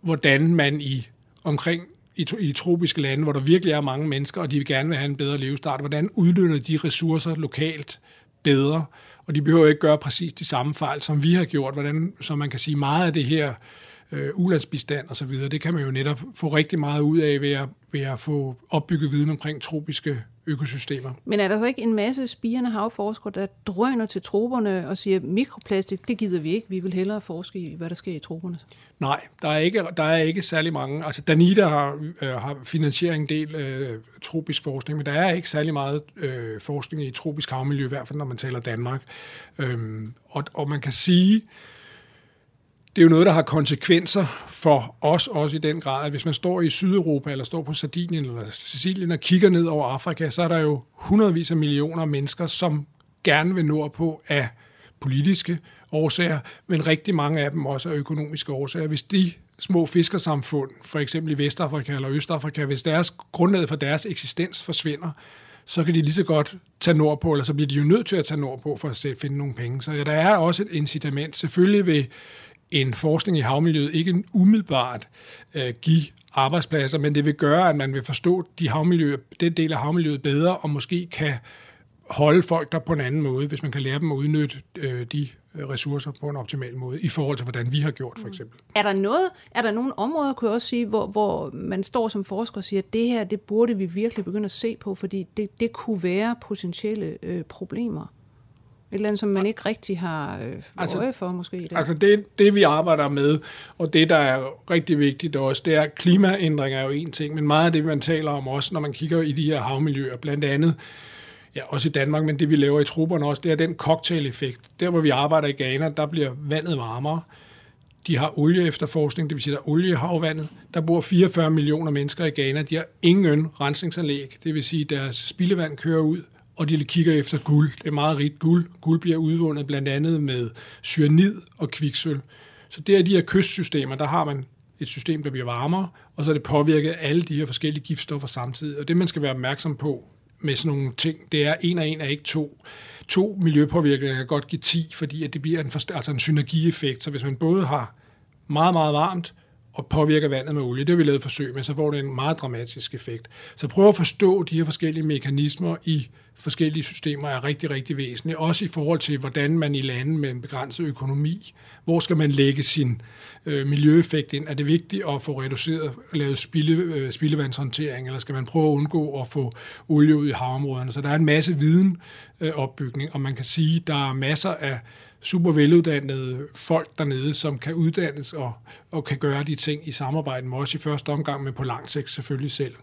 Speaker 4: hvordan man i omkring i, i tropiske lande, hvor der virkelig er mange mennesker, og de vil gerne vil have en bedre levestart, hvordan udnytter de ressourcer lokalt bedre, og de behøver ikke gøre præcis de samme fejl, som vi har gjort, hvordan, så man kan sige meget af det her øh, ulandsbistand osv., det kan man jo netop få rigtig meget ud af ved at, ved at få opbygget viden omkring tropiske økosystemer.
Speaker 3: Men er der så ikke en masse spirende havforskere, der drøner til troberne og siger, mikroplastik, det gider vi ikke, vi vil hellere forske i, hvad der sker i troberne?
Speaker 4: Nej, der er ikke, der er ikke særlig mange. Altså Danida har, øh, har finansieret en del øh, tropisk forskning, men der er ikke særlig meget øh, forskning i tropisk havmiljø, i hvert fald når man taler Danmark. Øhm, og, og man kan sige, det er jo noget, der har konsekvenser for os også i den grad, at hvis man står i Sydeuropa eller står på Sardinien eller Sicilien og kigger ned over Afrika, så er der jo hundredvis af millioner af mennesker, som gerne vil nordpå af politiske årsager, men rigtig mange af dem også af økonomiske årsager. Hvis de små fiskersamfund, for eksempel i Vestafrika eller Østafrika, hvis deres grundlag for deres eksistens forsvinder, så kan de lige så godt tage nordpå, eller så bliver de jo nødt til at tage nordpå for at finde nogle penge. Så ja, der er også et incitament. Selvfølgelig vil en forskning i havmiljøet ikke umiddelbart øh, give arbejdspladser, men det vil gøre, at man vil forstå de havmiljø, den del af havmiljøet bedre, og måske kan holde folk der på en anden måde, hvis man kan lære dem at udnytte øh, de ressourcer på en optimal måde, i forhold til, hvordan vi har gjort, for eksempel.
Speaker 3: Er der, noget, er der nogle områder, kunne jeg også sige, hvor, hvor man står som forsker og siger, at det her, det burde vi virkelig begynde at se på, fordi det, det kunne være potentielle øh, problemer? Eller andet, som man ikke rigtig har øh, altså, øje for, måske?
Speaker 4: Det. Altså det, det, vi arbejder med, og det, der er rigtig vigtigt også, det er, at klimaændring er jo en ting, men meget af det, man taler om også, når man kigger i de her havmiljøer, blandt andet, ja, også i Danmark, men det vi laver i trupperne også, det er den cocktail-effekt. Der, hvor vi arbejder i Ghana, der bliver vandet varmere. De har olie efterforskning, det vil sige, der er olie i havvandet. Der bor 44 millioner mennesker i Ghana. De har ingen rensningsanlæg, det vil sige, deres spildevand kører ud og de kigger efter guld. Det er meget rigt guld. Guld bliver udvundet blandt andet med cyanid og kviksøl. Så det er de her kystsystemer, der har man et system, der bliver varmere, og så er det påvirket af alle de her forskellige giftstoffer samtidig. Og det, man skal være opmærksom på med sådan nogle ting, det er en og en er ikke to. To miljøpåvirkninger kan godt give 10, fordi at det bliver en, altså en synergieffekt. Så hvis man både har meget, meget varmt, og påvirker vandet med olie. Det har vi lavet forsøg med, så får det en meget dramatisk effekt. Så prøv at forstå de her forskellige mekanismer i forskellige systemer er rigtig, rigtig væsentligt. Også i forhold til, hvordan man i lande med en begrænset økonomi, hvor skal man lægge sin øh, miljøeffekt ind? Er det vigtigt at få reduceret, lavet spilde, øh, spildevandshåndtering, eller skal man prøve at undgå at få olie ud i havområderne? Så der er en masse viden øh, opbygning, og man kan sige, der er masser af super veluddannede folk dernede, som kan uddannes og, og kan gøre de ting i samarbejde med os i første omgang, men på lang sigt selvfølgelig selv.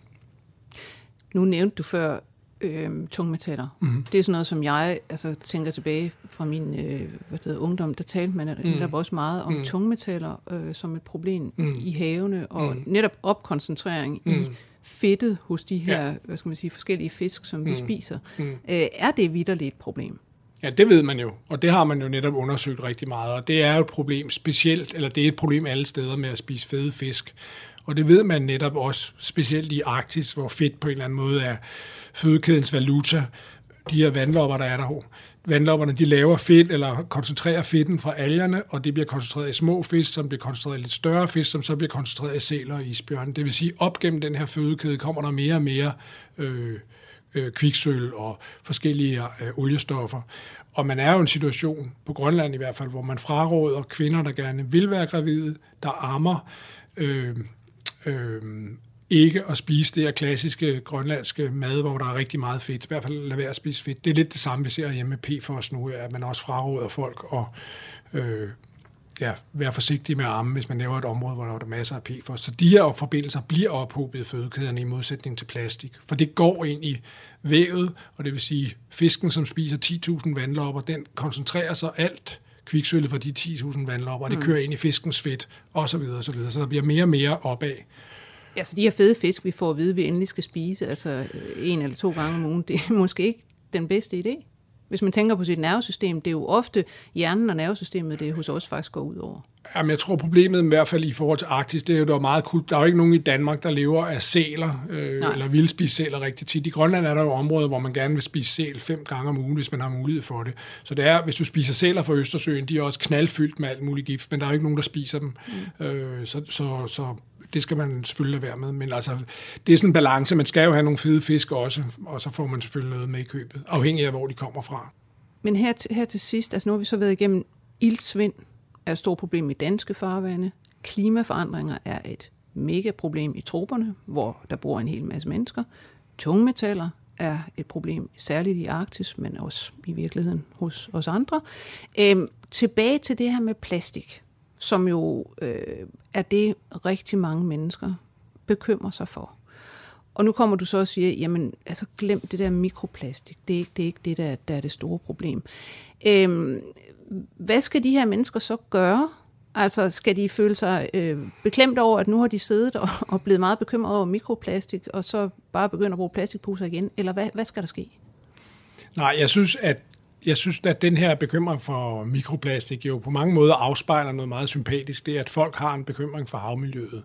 Speaker 3: Nu nævnte du før øh, tungmetaller. Mm. Det er sådan noget, som jeg altså, tænker tilbage fra min øh, hvad hedder, ungdom. Der talte man mm. der også meget om mm. tungmetaller øh, som et problem mm. i havene, og mm. netop opkoncentrering mm. i fedtet hos de her ja. hvad skal man sige, forskellige fisk, som mm. vi spiser. Mm. Øh, er det vidderligt et problem?
Speaker 4: Ja, det ved man jo, og det har man jo netop undersøgt rigtig meget, og det er jo et problem specielt, eller det er et problem alle steder med at spise fede fisk. Og det ved man netop også, specielt i Arktis, hvor fedt på en eller anden måde er fødekædens valuta. De her vandlopper, der er der, vandlopperne, de laver fedt, eller koncentrerer fedten fra algerne, og det bliver koncentreret i små fisk, som bliver koncentreret i lidt større fisk, som så bliver koncentreret i sæler og isbjørn. Det vil sige, op gennem den her fødekæde kommer der mere og mere øh, øh, kviksøl og forskellige øh, oliestoffer. Og man er jo i en situation, på Grønland i hvert fald, hvor man fraråder kvinder, der gerne vil være gravide, der ammer, øh, øh, ikke at spise det her klassiske grønlandske mad, hvor der er rigtig meget fedt. I hvert fald lade være at spise fedt. Det er lidt det samme, vi ser hjemme med PFOS nu, at man også fraråder folk og øh, ja, være forsigtig med armen, hvis man laver et område, hvor der er masser af PFOS. Så de her forbindelser bliver ophobet i fødekæderne i modsætning til plastik. For det går ind i vævet, og det vil sige, fisken, som spiser 10.000 vandlopper, den koncentrerer sig alt kviksølvet fra de 10.000 vandlopper, og det mm. kører ind i fiskens fedt, og så videre, og så videre. Så der bliver mere og mere opad.
Speaker 3: Altså de her fede fisk, vi får at vide, vi endelig skal spise, altså en eller to gange om ugen, det er måske ikke den bedste idé. Hvis man tænker på sit nervesystem, det er jo ofte hjernen og nervesystemet, det hos os faktisk går ud over.
Speaker 4: Jamen, jeg tror problemet i hvert fald i forhold til Arktis, det er jo der er meget kult. Der er jo ikke nogen i Danmark, der lever af sæler, øh, eller vil spise sæler rigtig tit. I Grønland er der jo områder, hvor man gerne vil spise sæl fem gange om ugen, hvis man har mulighed for det. Så det er, hvis du spiser sæler fra Østersøen, de er også knaldfyldt med alt muligt gift, men der er jo ikke nogen, der spiser dem. Mm. Øh, så, så, så det skal man selvfølgelig lade være med. Men altså, det er sådan en balance. Man skal jo have nogle fede fisk også, og så får man selvfølgelig noget med i købet, afhængig af, hvor de kommer fra.
Speaker 3: Men her, her til sidst, altså nu har vi så været igennem ildsvind, er et stort problem i danske farvande. Klimaforandringer er et mega problem i troberne, hvor der bor en hel masse mennesker. Tungmetaller er et problem, særligt i Arktis, men også i virkeligheden hos os andre. Øhm, tilbage til det her med plastik som jo øh, er det rigtig mange mennesker bekymrer sig for. Og nu kommer du så og siger, jamen altså glem det der mikroplastik, det er ikke det, er ikke det der, der er det store problem. Øhm, hvad skal de her mennesker så gøre? Altså skal de føle sig øh, beklemt over, at nu har de siddet og, og blevet meget bekymret over mikroplastik, og så bare begynde at bruge plastikposer igen? Eller hvad, hvad skal der ske?
Speaker 4: Nej, jeg synes, at jeg synes, at den her bekymring for mikroplastik jo på mange måder afspejler noget meget sympatisk. Det er, at folk har en bekymring for havmiljøet.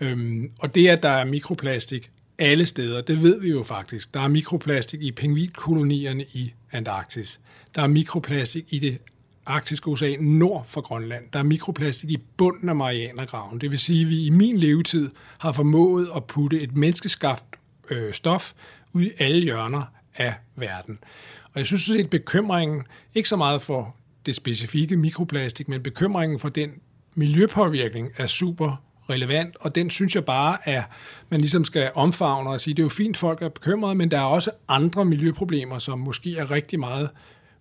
Speaker 4: Øhm, og det, at der er mikroplastik alle steder, det ved vi jo faktisk. Der er mikroplastik i pingvinkolonierne i Antarktis. Der er mikroplastik i det arktiske ocean nord for Grønland. Der er mikroplastik i bunden af Marianergraven. Det vil sige, at vi i min levetid har formået at putte et menneskeskabt øh, stof ud i alle hjørner af verden. Og jeg synes at bekymringen, ikke så meget for det specifikke mikroplastik, men bekymringen for den miljøpåvirkning er super relevant, og den synes jeg bare, at man ligesom skal omfavne og sige, det er jo fint, folk er bekymrede, men der er også andre miljøproblemer, som måske er rigtig meget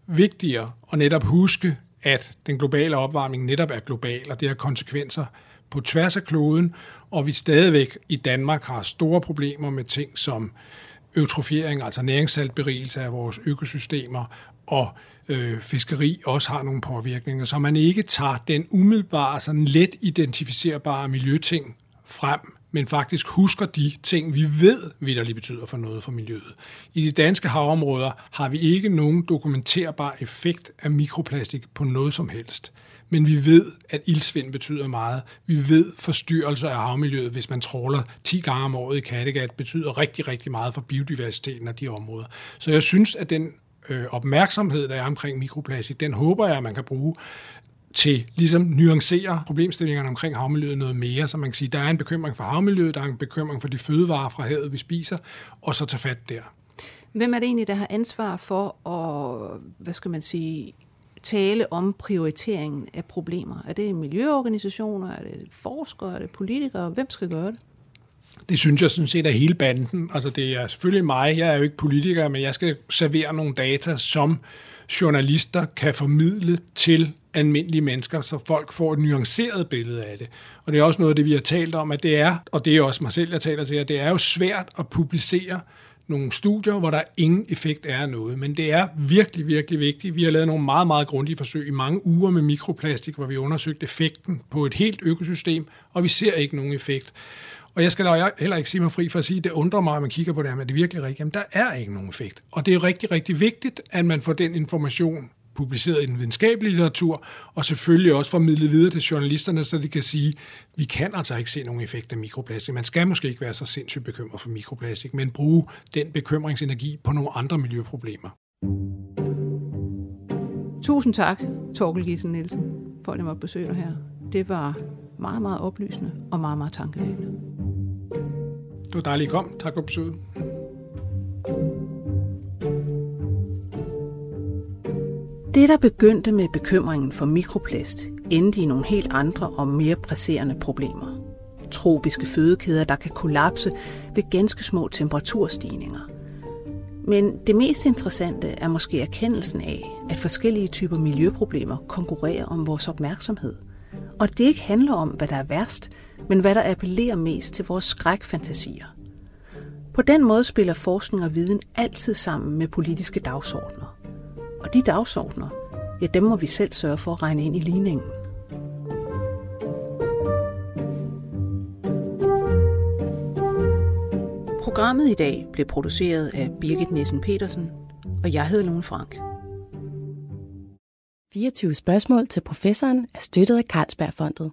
Speaker 4: vigtigere at netop huske, at den globale opvarmning netop er global, og det har konsekvenser på tværs af kloden, og vi stadigvæk i Danmark har store problemer med ting som eutrofiering, altså næringssaltberigelse af vores økosystemer, og øh, fiskeri også har nogle påvirkninger, så man ikke tager den umiddelbare, sådan let identificerbare miljøting frem, men faktisk husker de ting, vi ved, hvad der lige betyder for noget for miljøet. I de danske havområder har vi ikke nogen dokumenterbar effekt af mikroplastik på noget som helst. Men vi ved, at ildsvind betyder meget. Vi ved, forstyrrelser af havmiljøet, hvis man tråler 10 gange om året i Kattegat, betyder rigtig, rigtig meget for biodiversiteten af de områder. Så jeg synes, at den øh, opmærksomhed, der er omkring mikroplastik, den håber jeg, at man kan bruge til ligesom nuancere problemstillingerne omkring havmiljøet noget mere, så man kan sige, der er en bekymring for havmiljøet, der er en bekymring for de fødevarer fra havet, vi spiser, og så tage fat der.
Speaker 3: Hvem er det egentlig, der har ansvar for at, hvad skal man sige, tale om prioriteringen af problemer? Er det miljøorganisationer, er det forskere, er det politikere? Hvem skal gøre det?
Speaker 4: Det synes jeg sådan set er hele banden. Altså det er selvfølgelig mig, jeg er jo ikke politiker, men jeg skal servere nogle data, som journalister kan formidle til almindelige mennesker, så folk får et nuanceret billede af det. Og det er også noget af det, vi har talt om, at det er, og det er også mig selv, jeg taler til, at det er jo svært at publicere nogle studier, hvor der ingen effekt er af noget. Men det er virkelig, virkelig vigtigt. Vi har lavet nogle meget, meget grundige forsøg i mange uger med mikroplastik, hvor vi undersøgte effekten på et helt økosystem, og vi ser ikke nogen effekt. Og jeg skal da heller ikke sige mig fri for at sige, at det undrer mig, at man kigger på det her, men det er virkelig rigtigt. Jamen, der er ikke nogen effekt. Og det er rigtig, rigtig vigtigt, at man får den information publiceret i den videnskabelige litteratur, og selvfølgelig også formidlet videre til journalisterne, så de kan sige, vi kan altså ikke se nogen effekt af mikroplastik. Man skal måske ikke være så sindssygt bekymret for mikroplastik, men bruge den bekymringsenergi på nogle andre miljøproblemer.
Speaker 3: Tusind tak, Torkel Gissen Nielsen, for at jeg måtte besøge dig her. Det var meget, meget oplysende og meget, meget tankevækkende.
Speaker 4: Det var dejligt, at I kom. Tak for besøget.
Speaker 1: Det, der begyndte med bekymringen for mikroplast, endte i nogle helt andre og mere presserende problemer. Tropiske fødekæder, der kan kollapse ved ganske små temperaturstigninger. Men det mest interessante er måske erkendelsen af, at forskellige typer miljøproblemer konkurrerer om vores opmærksomhed. Og det ikke handler om, hvad der er værst, men hvad der appellerer mest til vores skrækfantasier. På den måde spiller forskning og viden altid sammen med politiske dagsordner. Og de dagsordner, ja, dem må vi selv sørge for at regne ind i ligningen. Programmet i dag blev produceret af Birgit Nielsen Petersen, og jeg hedder Lone Frank.
Speaker 5: 24 spørgsmål til professoren er støttet af Carlsbergfondet.